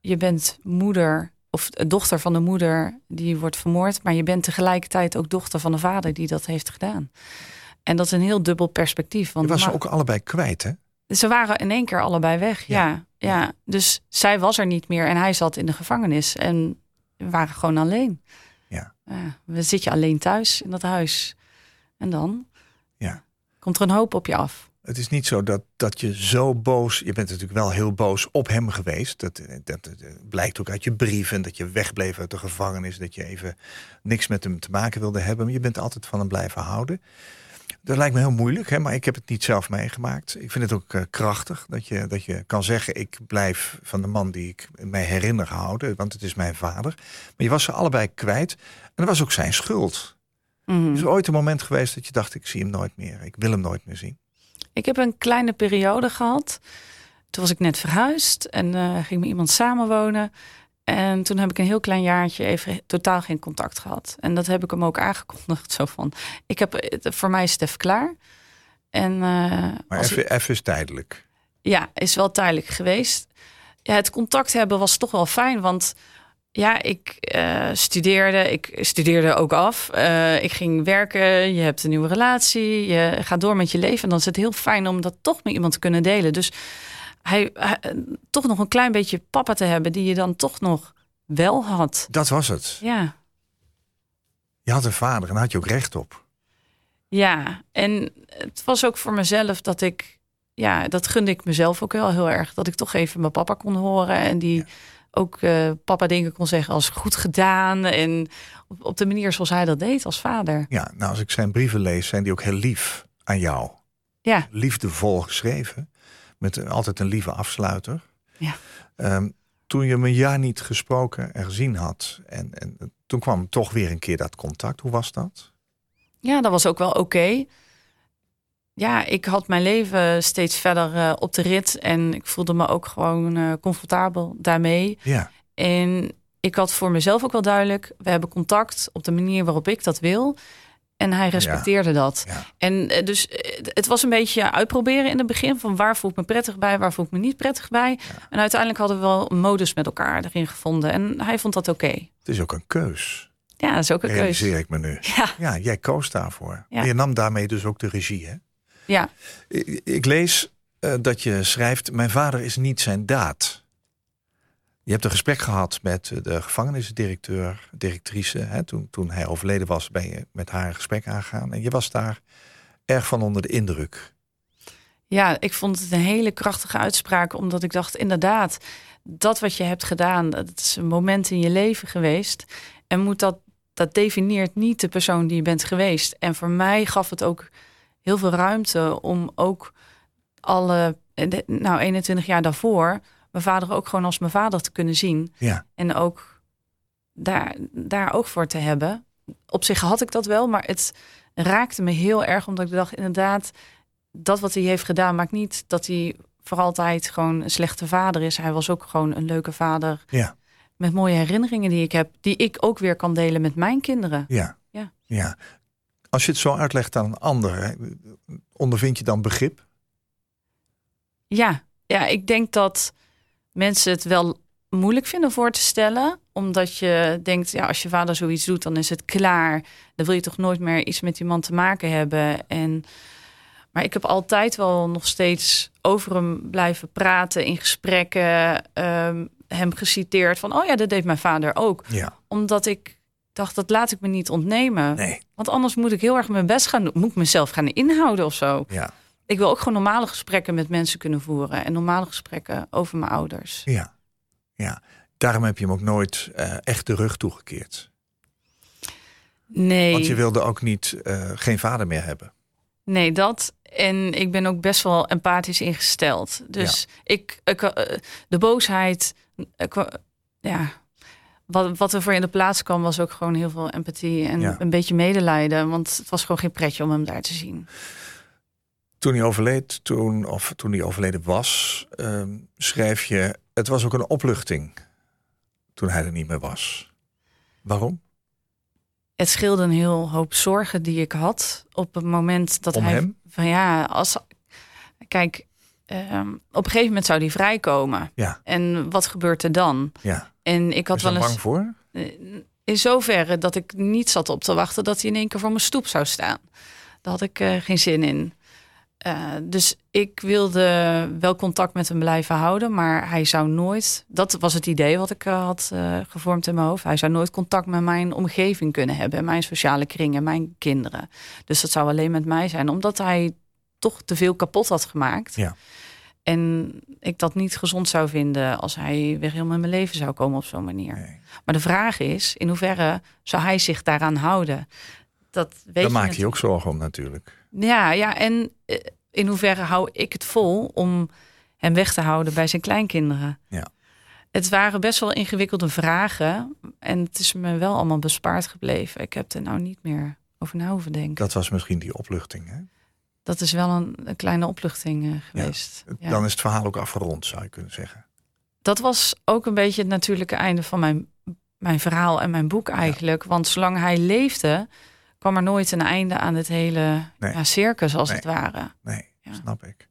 je bent moeder of dochter van de moeder die wordt vermoord, maar je bent tegelijkertijd ook dochter van de vader die dat heeft gedaan. En dat is een heel dubbel perspectief. Je Want was ze ook allebei kwijt, hè? ze waren in één keer allebei weg. Ja. Ja, Dus zij was er niet meer en hij zat in de gevangenis. En we waren gewoon alleen. Ja. Ja, we zit je alleen thuis in dat huis. En dan Ja. komt er een hoop op je af. Het is niet zo dat, dat je zo boos... Je bent natuurlijk wel heel boos op hem geweest. Dat, dat, dat blijkt ook uit je brieven. Dat je wegbleef uit de gevangenis. Dat je even niks met hem te maken wilde hebben. Maar je bent altijd van hem blijven houden. Dat lijkt me heel moeilijk, hè? maar ik heb het niet zelf meegemaakt. Ik vind het ook eh, krachtig dat je, dat je kan zeggen... ik blijf van de man die ik mij herinner houden. Want het is mijn vader. Maar je was ze allebei kwijt. En dat was ook zijn schuld. Is er ooit een moment geweest dat je dacht... ik zie hem nooit meer. Ik wil hem nooit meer zien. Ik heb een kleine periode gehad. Toen was ik net verhuisd en eh, ging met iemand samenwonen. En toen heb ik een heel klein jaartje even totaal geen contact gehad. En dat heb ik hem ook aangekondigd. Zo van, ik heb, voor mij is het even klaar. En, eh, Maar ik- even, even is tijdelijk. ja, is wel tijdelijk geweest. Ja, het contact hebben was toch wel fijn, want Ja, ik eh, studeerde. Ik studeerde ook af. Eh, ik ging werken. Je hebt een nieuwe relatie. Je gaat door met je leven. En dan is het heel fijn om dat toch met iemand te kunnen delen. Dus hij, hij- eh, toch nog een klein beetje papa te hebben die je dan toch nog wel had. Dat was het. Ja, Je had een vader en daar had je ook recht op. ja. En het was ook voor mezelf dat ik, ja, dat gunde ik mezelf ook wel heel erg. Dat ik toch even mijn papa kon horen en die ook eh, papa dingen kon zeggen als goed gedaan en op, op de manier zoals hij dat deed als vader. Ja, nou als ik zijn brieven lees, zijn die ook heel lief aan jou. Ja, Liefdevol geschreven. Met een- altijd een lieve afsluiter. Ja. Ehm, toen je hem een jaar niet gesproken en gezien had. En, en toen kwam toch weer een keer dat contact. Hoe was dat? ja, dat was ook wel oké. Ja, ik had mijn leven steeds verder eh, op de rit en ik voelde me ook gewoon eh, comfortabel daarmee. Ja, En ik had voor mezelf ook wel duidelijk, we hebben contact op de manier waarop ik dat wil. En hij respecteerde dat. ja. En eh, dus het was een beetje uitproberen in het begin van waar voel ik me prettig bij, waar voel ik me niet prettig bij. En uiteindelijk hadden we wel een modus met elkaar erin gevonden. En hij vond dat oké. het is ook een keus. Ja, dat is ook een keuze. Realiseer ik me nu. Ja, Ja, jij koos daarvoor. Ja. En je nam daarmee dus ook de regie. Hè? Ja, Ik, ik lees eh, dat je schrijft: Mijn vader is niet zijn daad. Je hebt een gesprek gehad met eh, de gevangenisdirecteur, directrice. Hè, toen, toen hij overleden was, ben je met haar een gesprek aangegaan. En je was daar erg van onder de indruk. ja, ik vond het een hele krachtige uitspraak, omdat ik dacht, inderdaad, dat wat je hebt gedaan, dat is een moment in je leven geweest. En moet dat, dat definieert niet de persoon die je bent geweest. En voor mij gaf het ook heel veel ruimte om ook alle, eh, de- nou 21 jaar daarvoor, mijn vader ook gewoon als mijn vader te kunnen zien. Ja, En ook daar, daar oog voor te hebben. Op zich had ik dat wel, maar het raakte me heel erg. Omdat ik dacht, inderdaad, dat wat hij heeft gedaan maakt niet dat hij voor altijd gewoon een slechte vader is. Hij was ook gewoon een leuke vader ja, met mooie herinneringen die ik heb. Die ik ook weer kan delen met mijn kinderen. ja, Ja. ja. Als je het zo uitlegt aan een ander, ondervind je dan begrip? Ja, ja, ik denk dat mensen het wel moeilijk vinden voor te stellen. Omdat je denkt, ja, als je vader zoiets doet, dan is het klaar. Dan wil je toch nooit meer iets met die man te maken hebben. En, maar ik heb altijd wel nog steeds over hem blijven praten in gesprekken. ehm, hem geciteerd van, oh ja, dat deed mijn vader ook. Ja, Omdat ik dacht, dat laat ik me niet ontnemen. nee, Want anders moet ik heel erg mijn best gaan doen. Moet ik mezelf gaan inhouden of zo. ja, Ik wil ook gewoon normale gesprekken met mensen kunnen voeren. En normale gesprekken over mijn ouders. ja, ja. Daarom heb je hem ook nooit eh, echt de rug toegekeerd. Nee, Want je wilde ook niet eh, geen vader meer hebben. nee, dat. En ik ben ook best wel empathisch ingesteld. Dus ik, ik, eh, de boosheid, ja, wat, wat er voor in de plaats kwam, was ook gewoon heel veel empathie en Ja. een beetje medelijden. Want het was gewoon geen pretje om hem daar te zien. Toen hij overleed, toen, of toen hij overleden was, ehm, schrijf je... Het was ook een opluchting toen hij er niet meer was. Waarom? Het scheelde een heel hoop zorgen die ik had op het moment dat Om hij hem? van ja, als kijk, ehm, op een gegeven moment zou die vrijkomen. Ja, En wat gebeurt er dan? ja. En ik had wel eens bang voor? in zoverre dat ik niet zat op te wachten dat hij in één keer voor mijn stoep zou staan. Daar had ik eh, geen zin in. Eh, dus ik wilde wel contact met hem blijven houden, maar hij zou nooit. Dat was het idee wat ik eh, had eh, gevormd in mijn hoofd. Hij zou nooit contact met mijn omgeving kunnen hebben, en mijn sociale kring en mijn kinderen. Dus dat zou alleen met mij zijn, omdat hij toch te veel kapot had gemaakt. Ja. En ik dat niet gezond zou vinden als hij weer helemaal in mijn leven zou komen op zo'n manier. Nee. Maar de vraag is, in hoeverre zou hij zich daaraan houden? Dat weet Daar je maak je je natuurlijk- ook zorgen om natuurlijk. Ja, ja, en eh, in hoeverre hou ik het vol om hem weg te houden bij zijn kleinkinderen? Ja. Het waren best wel ingewikkelde vragen en het is me wel allemaal bespaard gebleven. Ik heb er nou niet meer over na hoeven denken. Dat, Dat was misschien die opluchting. Hè? Is wel een, een kleine opluchting eh, geweest. Ja. Dan is het verhaal ook afgerond, zou je kunnen zeggen. dat was ook een beetje het natuurlijke einde van mijn, mijn verhaal en mijn boek eigenlijk. Want zolang hij leefde, kwam er nooit een einde aan het hele Nee. circus als Nee. het ware. Nee, snap ik.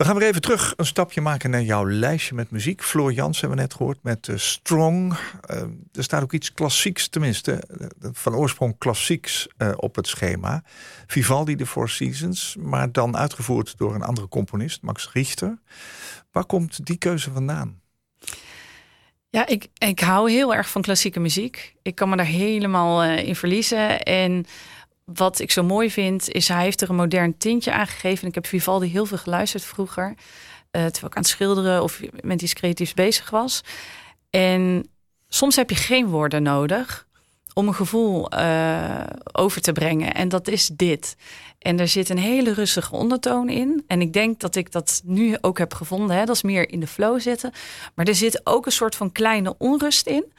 We gaan weer even terug een stapje maken naar jouw lijstje met muziek. Floor Jans hebben we net gehoord met eh, Strong. Eh, er staat ook iets klassieks, tenminste eh, van oorsprong klassieks op het schema. Vivaldi, The Four Seasons, maar dan uitgevoerd door een andere componist, Max Richter. Waar komt die keuze vandaan? Ja, ik, ik hou heel erg van klassieke muziek. Ik kan me daar helemaal in verliezen. En wat ik zo mooi vind, is hij heeft er een modern tintje aan gegeven. Ik heb Vivaldi heel veel geluisterd vroeger. eh, terwijl ik aan het schilderen of met iets creatiefs bezig was. En soms heb je geen woorden nodig om een gevoel eh, over te brengen. En dat is dit. En er zit een hele rustige ondertoon in. En ik denk dat ik dat nu ook heb gevonden. Hè? Dat is meer in de flow zitten. Maar er zit ook een soort van kleine onrust in.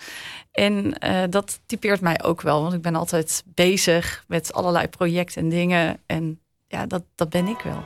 En eh, dat typeert mij ook wel. Want ik ben altijd bezig met allerlei projecten en dingen. En ja, dat, dat ben ik wel.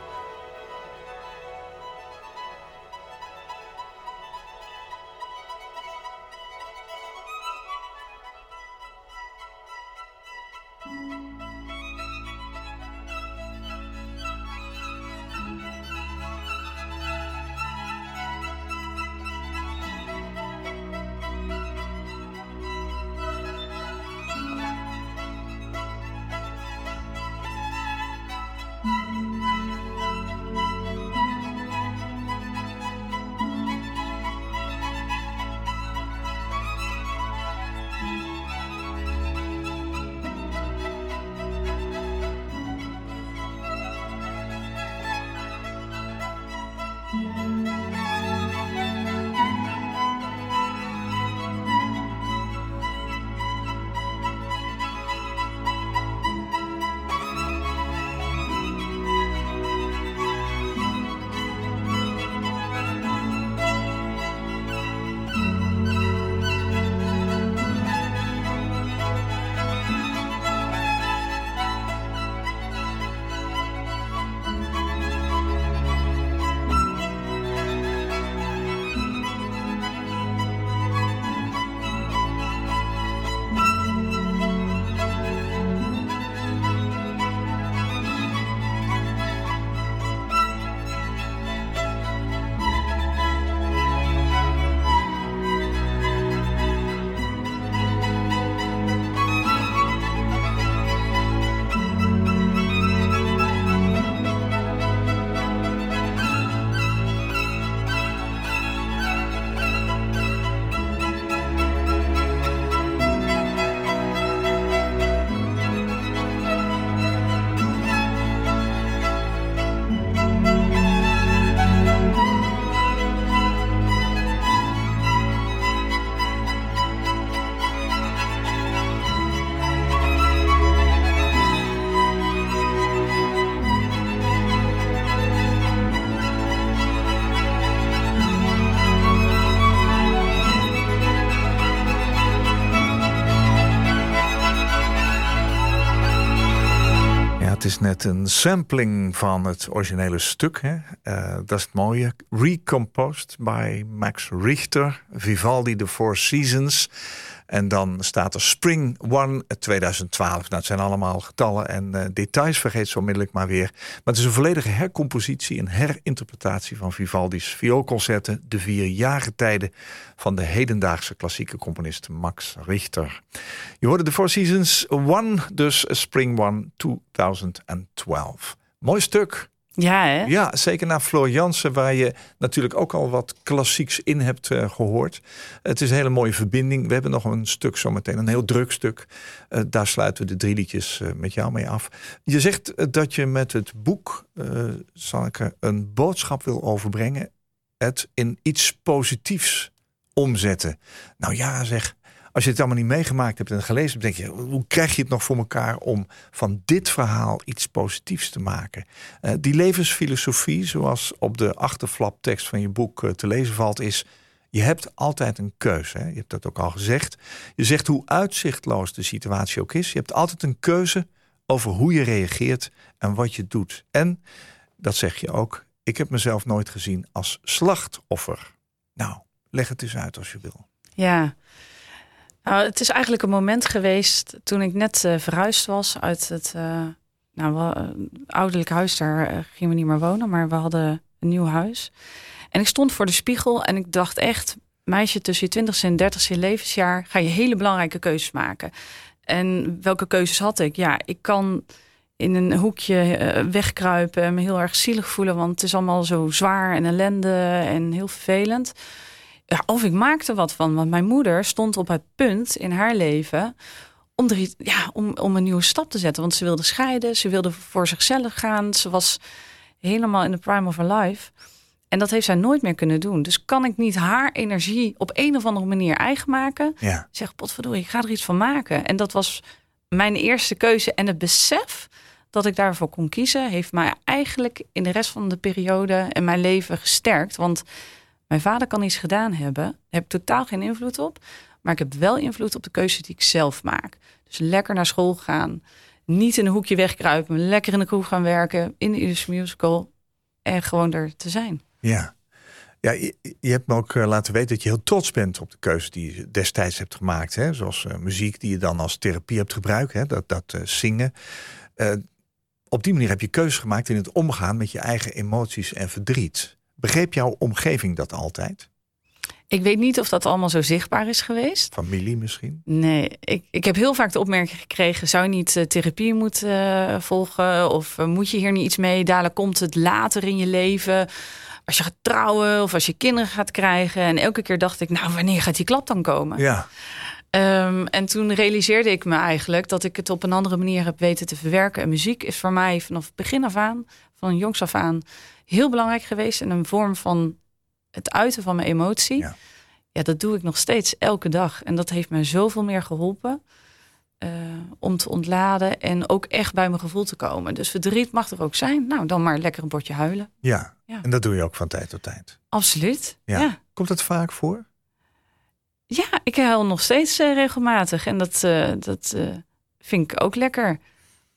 Is net een sampling van het originele stuk. Hè? Eh, dat is het mooie. Recomposed by Max Richter, Vivaldi The Four Seasons. En dan staat er Spring One 2012. Nou, het zijn allemaal getallen en eh, details, vergeet zo onmiddellijk maar weer. Maar het is een volledige hercompositie, een herinterpretatie van Vivaldi's vioolconcerten, de vier jaargetijden van de hedendaagse klassieke componist Max Richter. Je hoorde de Four Seasons One, dus Spring One 2012. Mooi stuk. Ja? Ja, zeker naar Floor Jansen, waar je natuurlijk ook al wat klassieks in hebt eh, gehoord. Het is een hele mooie verbinding. We hebben nog een stuk zometeen, een heel druk stuk. Eh, daar sluiten we de drie liedjes eh, met jou mee af. Je zegt dat je met het boek, een boodschap wil overbrengen. Het in iets positiefs omzetten. Nou ja, zeg. Als je het allemaal niet meegemaakt hebt en gelezen hebt, denk je, hoe krijg je het nog voor elkaar om van dit verhaal iets positiefs te maken? Eh, die levensfilosofie, zoals op de achterflaptekst van je boek eh, te lezen valt, is: je hebt altijd een keuze. Hè? Je hebt dat ook al gezegd. Je zegt hoe uitzichtloos de situatie ook is. Je hebt altijd een keuze over hoe je reageert en wat je doet. En dat zeg je ook. Ik heb mezelf nooit gezien als slachtoffer. Nou, leg het eens uit als je wil. Ja. Nou, het is eigenlijk een moment geweest toen ik net eh, verhuisd was uit het eh, nou, eh, ouderlijk huis. Daar gingen we niet meer wonen, maar we hadden een nieuw huis. En ik stond voor de spiegel en ik dacht echt, meisje tussen je 20ste en 30ste levensjaar ga je hele belangrijke keuzes maken. En welke keuzes had ik? Ja, ik kan in een hoekje wegkruipen en me heel erg zielig voelen, want het is allemaal zo zwaar en ellende en heel vervelend. Ja, of ik maakte wat van, want mijn moeder stond op het punt in haar leven om, er, ja, om, om een nieuwe stap te zetten. Want ze wilde scheiden, ze wilde voor zichzelf gaan. Ze was helemaal in de prime of her life. En dat heeft zij nooit meer kunnen doen. Dus kan ik niet haar energie op een of andere manier eigen maken? Ja. Zeg, potverdorie, ik ga er iets van maken. En dat was mijn eerste keuze. En het besef dat ik daarvoor kon kiezen... heeft mij eigenlijk in de rest van de periode in mijn leven gesterkt. Want mijn vader kan iets gedaan hebben. Heb ik totaal geen invloed op. Maar ik heb wel invloed op de keuzes die ik zelf maak. Dus lekker naar school gaan. Niet in een hoekje wegkruipen. Lekker in de kroeg gaan werken. In de Irish Musical. En gewoon er te zijn. Ja. Ja, je, hebt me ook eh, laten weten dat je heel trots bent op de keuze die je destijds hebt gemaakt. Hè? Zoals eh, muziek die je dan als therapie hebt gebruikt, hè? dat, dat eh, zingen. Op die manier heb je keuze gemaakt in het omgaan met je eigen emoties en verdriet. Begreep jouw omgeving dat altijd? Ik weet niet of dat allemaal zo zichtbaar is geweest. Familie misschien? Nee, ik, ik heb heel vaak de opmerking gekregen: zou je niet eh, therapie moeten eh, volgen? Of eh, moet je hier niet iets mee? Dadelijk komt het later in je leven. Als je gaat trouwen of als je kinderen gaat krijgen. En elke keer dacht ik: nou, wanneer gaat die klap dan komen? Ja, Ehm, en toen realiseerde ik me eigenlijk dat ik het op een andere manier heb weten te verwerken. En muziek is voor mij vanaf begin af aan, van jongs af aan, heel belangrijk geweest. En een vorm van het uiten van mijn emotie. Ja. Ja, dat doe ik nog steeds elke dag. En dat heeft me zoveel meer geholpen eh, om te ontladen en ook echt bij mijn gevoel te komen. Dus verdriet mag er ook zijn. Nou, dan maar lekker een bordje huilen. ja. Ja. En dat doe je ook van tijd tot tijd. Absoluut. Ja. ja. Komt dat vaak voor? Ja, ik huil nog steeds eh, regelmatig. En dat, eh, dat vind ik ook lekker.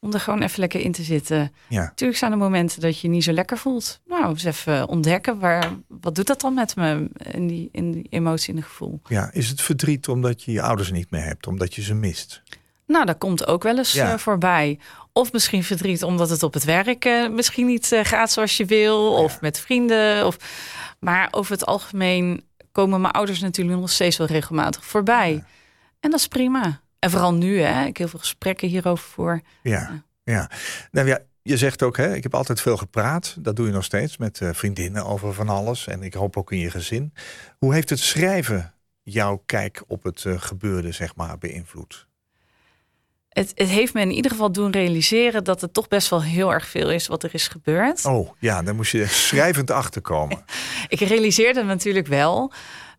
Om er gewoon even lekker in te zitten. Ja. Natuurlijk zijn er momenten dat je je niet zo lekker voelt. Nou, eens even ontdekken. Waar, wat doet dat dan met me? In die, in die emotie en het gevoel. ja. Is het verdriet omdat je je ouders niet meer hebt, omdat je ze mist? Nou, dat komt ook wel eens Ja. eh, voorbij. Of misschien verdriet omdat het op het werk eh, misschien niet eh, gaat zoals je wil. Of met vrienden. Of... Maar over het algemeen komen mijn ouders natuurlijk nog steeds wel regelmatig voorbij. En dat is prima. En vooral nu, hè. Ik heb heel veel gesprekken hierover voor. Ja, ja. Nou ja, je zegt ook, hè, ik heb altijd veel gepraat. Dat doe je nog steeds met eh, vriendinnen over van alles. En ik hoop ook in je gezin. Hoe heeft het schrijven jouw kijk op het eh, gebeurde, zeg maar, beïnvloed? Het, het heeft me in ieder geval doen realiseren dat het toch best wel heel erg veel is wat er is gebeurd. Oh, ja, daar moest je schrijvend achterkomen. Ik realiseerde het natuurlijk wel,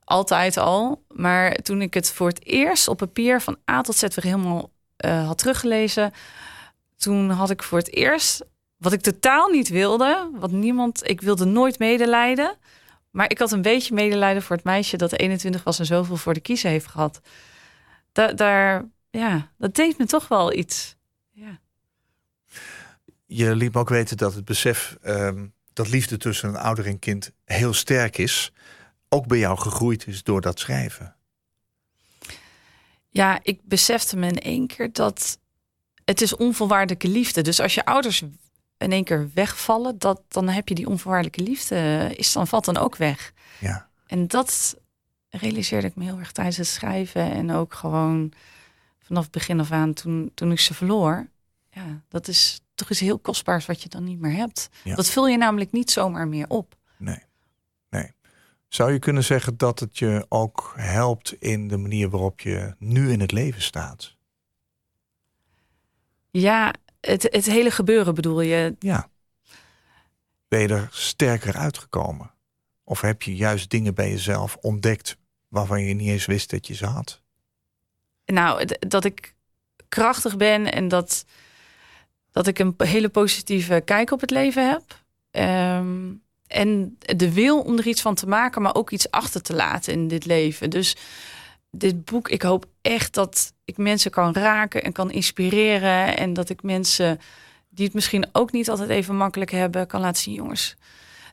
altijd al. Maar toen ik het voor het eerst op papier van A tot Z weer helemaal eh, had teruggelezen, toen had ik voor het eerst wat ik totaal niet wilde, wat niemand, ik wilde nooit medelijden. Maar ik had een beetje medelijden voor het meisje dat 21 was en zoveel voor de kiezer heeft gehad. Da daar, ja, dat deed me toch wel iets. Ja. Je liet me ook weten dat het besef ehm, dat liefde tussen een ouder en kind heel sterk is. Ook bij jou gegroeid is door dat schrijven. Ja, ik besefte me in één keer dat het is onvoorwaardelijke liefde. Dus als je ouders in één keer wegvallen, dat, dan heb je die onvoorwaardelijke liefde, is dan valt dan ook weg. Ja, En dat realiseerde ik me heel erg tijdens het schrijven en ook gewoon vanaf het begin af aan toen, toen ik ze verloor. Ja, dat is toch iets heel kostbaars wat je dan niet meer hebt. Ja. Dat vul je namelijk niet zomaar meer op. nee. Nee. Zou je kunnen zeggen dat het je ook helpt in de manier waarop je nu in het leven staat? Ja, het, het hele gebeuren bedoel je. Ja. Ben je er sterker uitgekomen? Of heb je juist dingen bij jezelf ontdekt waarvan je niet eens wist dat je ze had? nou, dat ik krachtig ben en dat, dat ik een hele positieve kijk op het leven heb. Ehm, en de wil om er iets van te maken, maar ook iets achter te laten in dit leven. Dus dit boek, ik hoop echt dat ik mensen kan raken en kan inspireren. En dat ik mensen die het misschien ook niet altijd even makkelijk hebben, kan laten zien, jongens.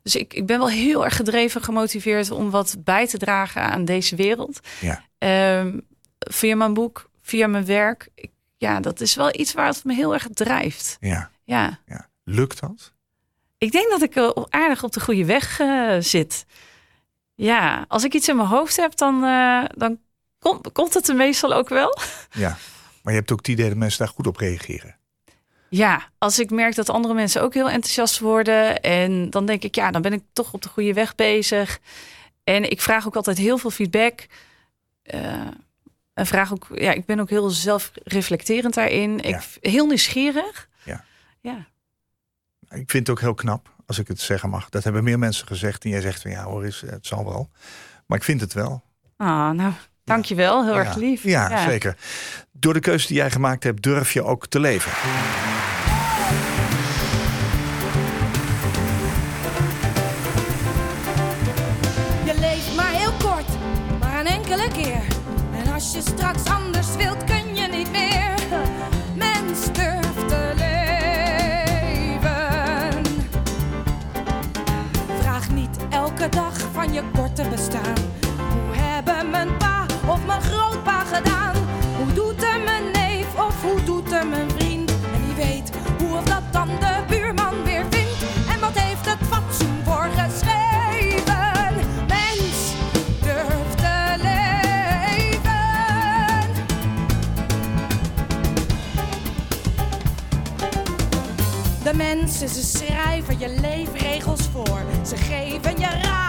Dus ik, ik ben wel heel erg gedreven, gemotiveerd om wat bij te dragen aan deze wereld. Ja. Ehm, via mijn boek, via mijn werk. Ik, ja, dat is wel iets waar het me heel erg drijft. Ja. Ja, ja. Lukt dat? Ik denk dat ik aardig op de goede weg eh, zit. Ja, als ik iets in mijn hoofd heb, dan, eh, dan komt, komt het er meestal ook wel. Ja. Maar je hebt ook het idee dat mensen daar goed op reageren. Ja, als ik merk dat andere mensen ook heel enthousiast worden. En dan denk ik, ja, dan ben ik toch op de goede weg bezig. En ik vraag ook altijd heel veel feedback. Eh, en vraag ook, ja, ik ben ook heel zelfreflecterend daarin. Ja. Ik, heel nieuwsgierig. Ja. Ja. Ik vind het ook heel knap, als ik het zeggen mag. Dat hebben meer mensen gezegd. En jij zegt van ja hoor, is, het zal wel. Maar ik vind het wel. Ah, nou, dankjewel. Heel erg Ja. lief. Ja, zeker. Door de keuze die jij gemaakt hebt, durf je ook te leven. Je leeft maar heel kort, maar een enkele keer. En als je straks anders wilt, je korte bestaan. Hoe hebben mijn pa of mijn grootpa gedaan? Hoe doet er mijn neef of hoe doet er mijn vriend? En wie weet hoe of dat dan de buurman weer vindt. En wat heeft het fatsoen voor geschreven? Mens durft te leven. De mensen, ze schrijven je leefregels voor. Ze geven je raad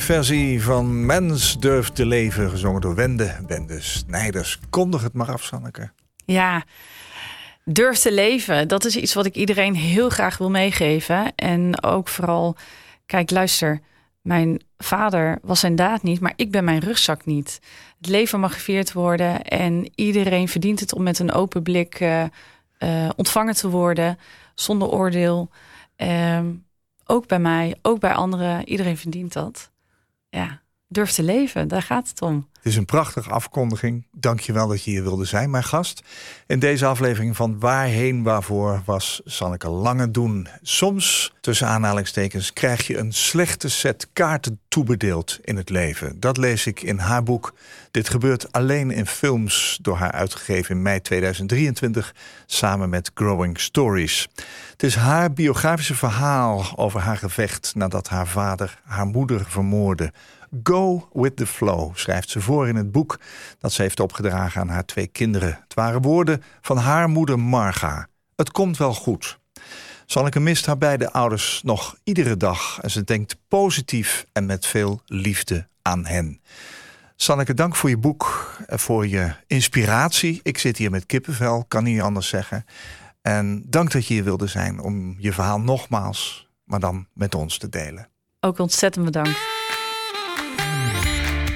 Versie van Mens durft te leven, gezongen door Wende. Wende Snijders. Kondig het maar af, Sanneke. Ja, durf te leven. Dat is iets wat ik iedereen heel graag wil meegeven. En ook vooral, kijk, luister. Mijn vader was zijn daad niet, maar ik ben mijn rugzak niet. Het leven mag gevierd worden en iedereen verdient het om met een open blik eh, eh, ontvangen te worden, zonder oordeel. Ehm, ook bij mij, ook bij anderen. Iedereen verdient dat. Ja, durf te leven, daar gaat het om. Het is een prachtige afkondiging. Dank je wel dat je hier wilde zijn, mijn gast. In deze aflevering van Waarheen Waarvoor was Sanneke Lange doen. Soms, tussen aanhalingstekens, krijg je een slechte set kaarten toebedeeld in het leven. Dat lees ik in haar boek. Dit gebeurt alleen in films, door haar uitgegeven in mei 2023, samen met Growing Stories. Het is haar biografische verhaal over haar gevecht nadat haar vader haar moeder vermoordde. Go with the flow, schrijft ze voor in het boek dat ze heeft opgedragen aan haar twee kinderen. Het waren woorden van haar moeder Marga. Het komt wel goed. Sanneke mist haar beide ouders nog iedere dag en ze denkt positief en met veel liefde aan hen. Sanneke, dank voor je boek en voor je inspiratie. Ik zit hier met kippenvel, kan niet anders zeggen. En dank dat je hier wilde zijn om je verhaal nogmaals, maar dan met ons te delen. Ook ontzettend bedankt.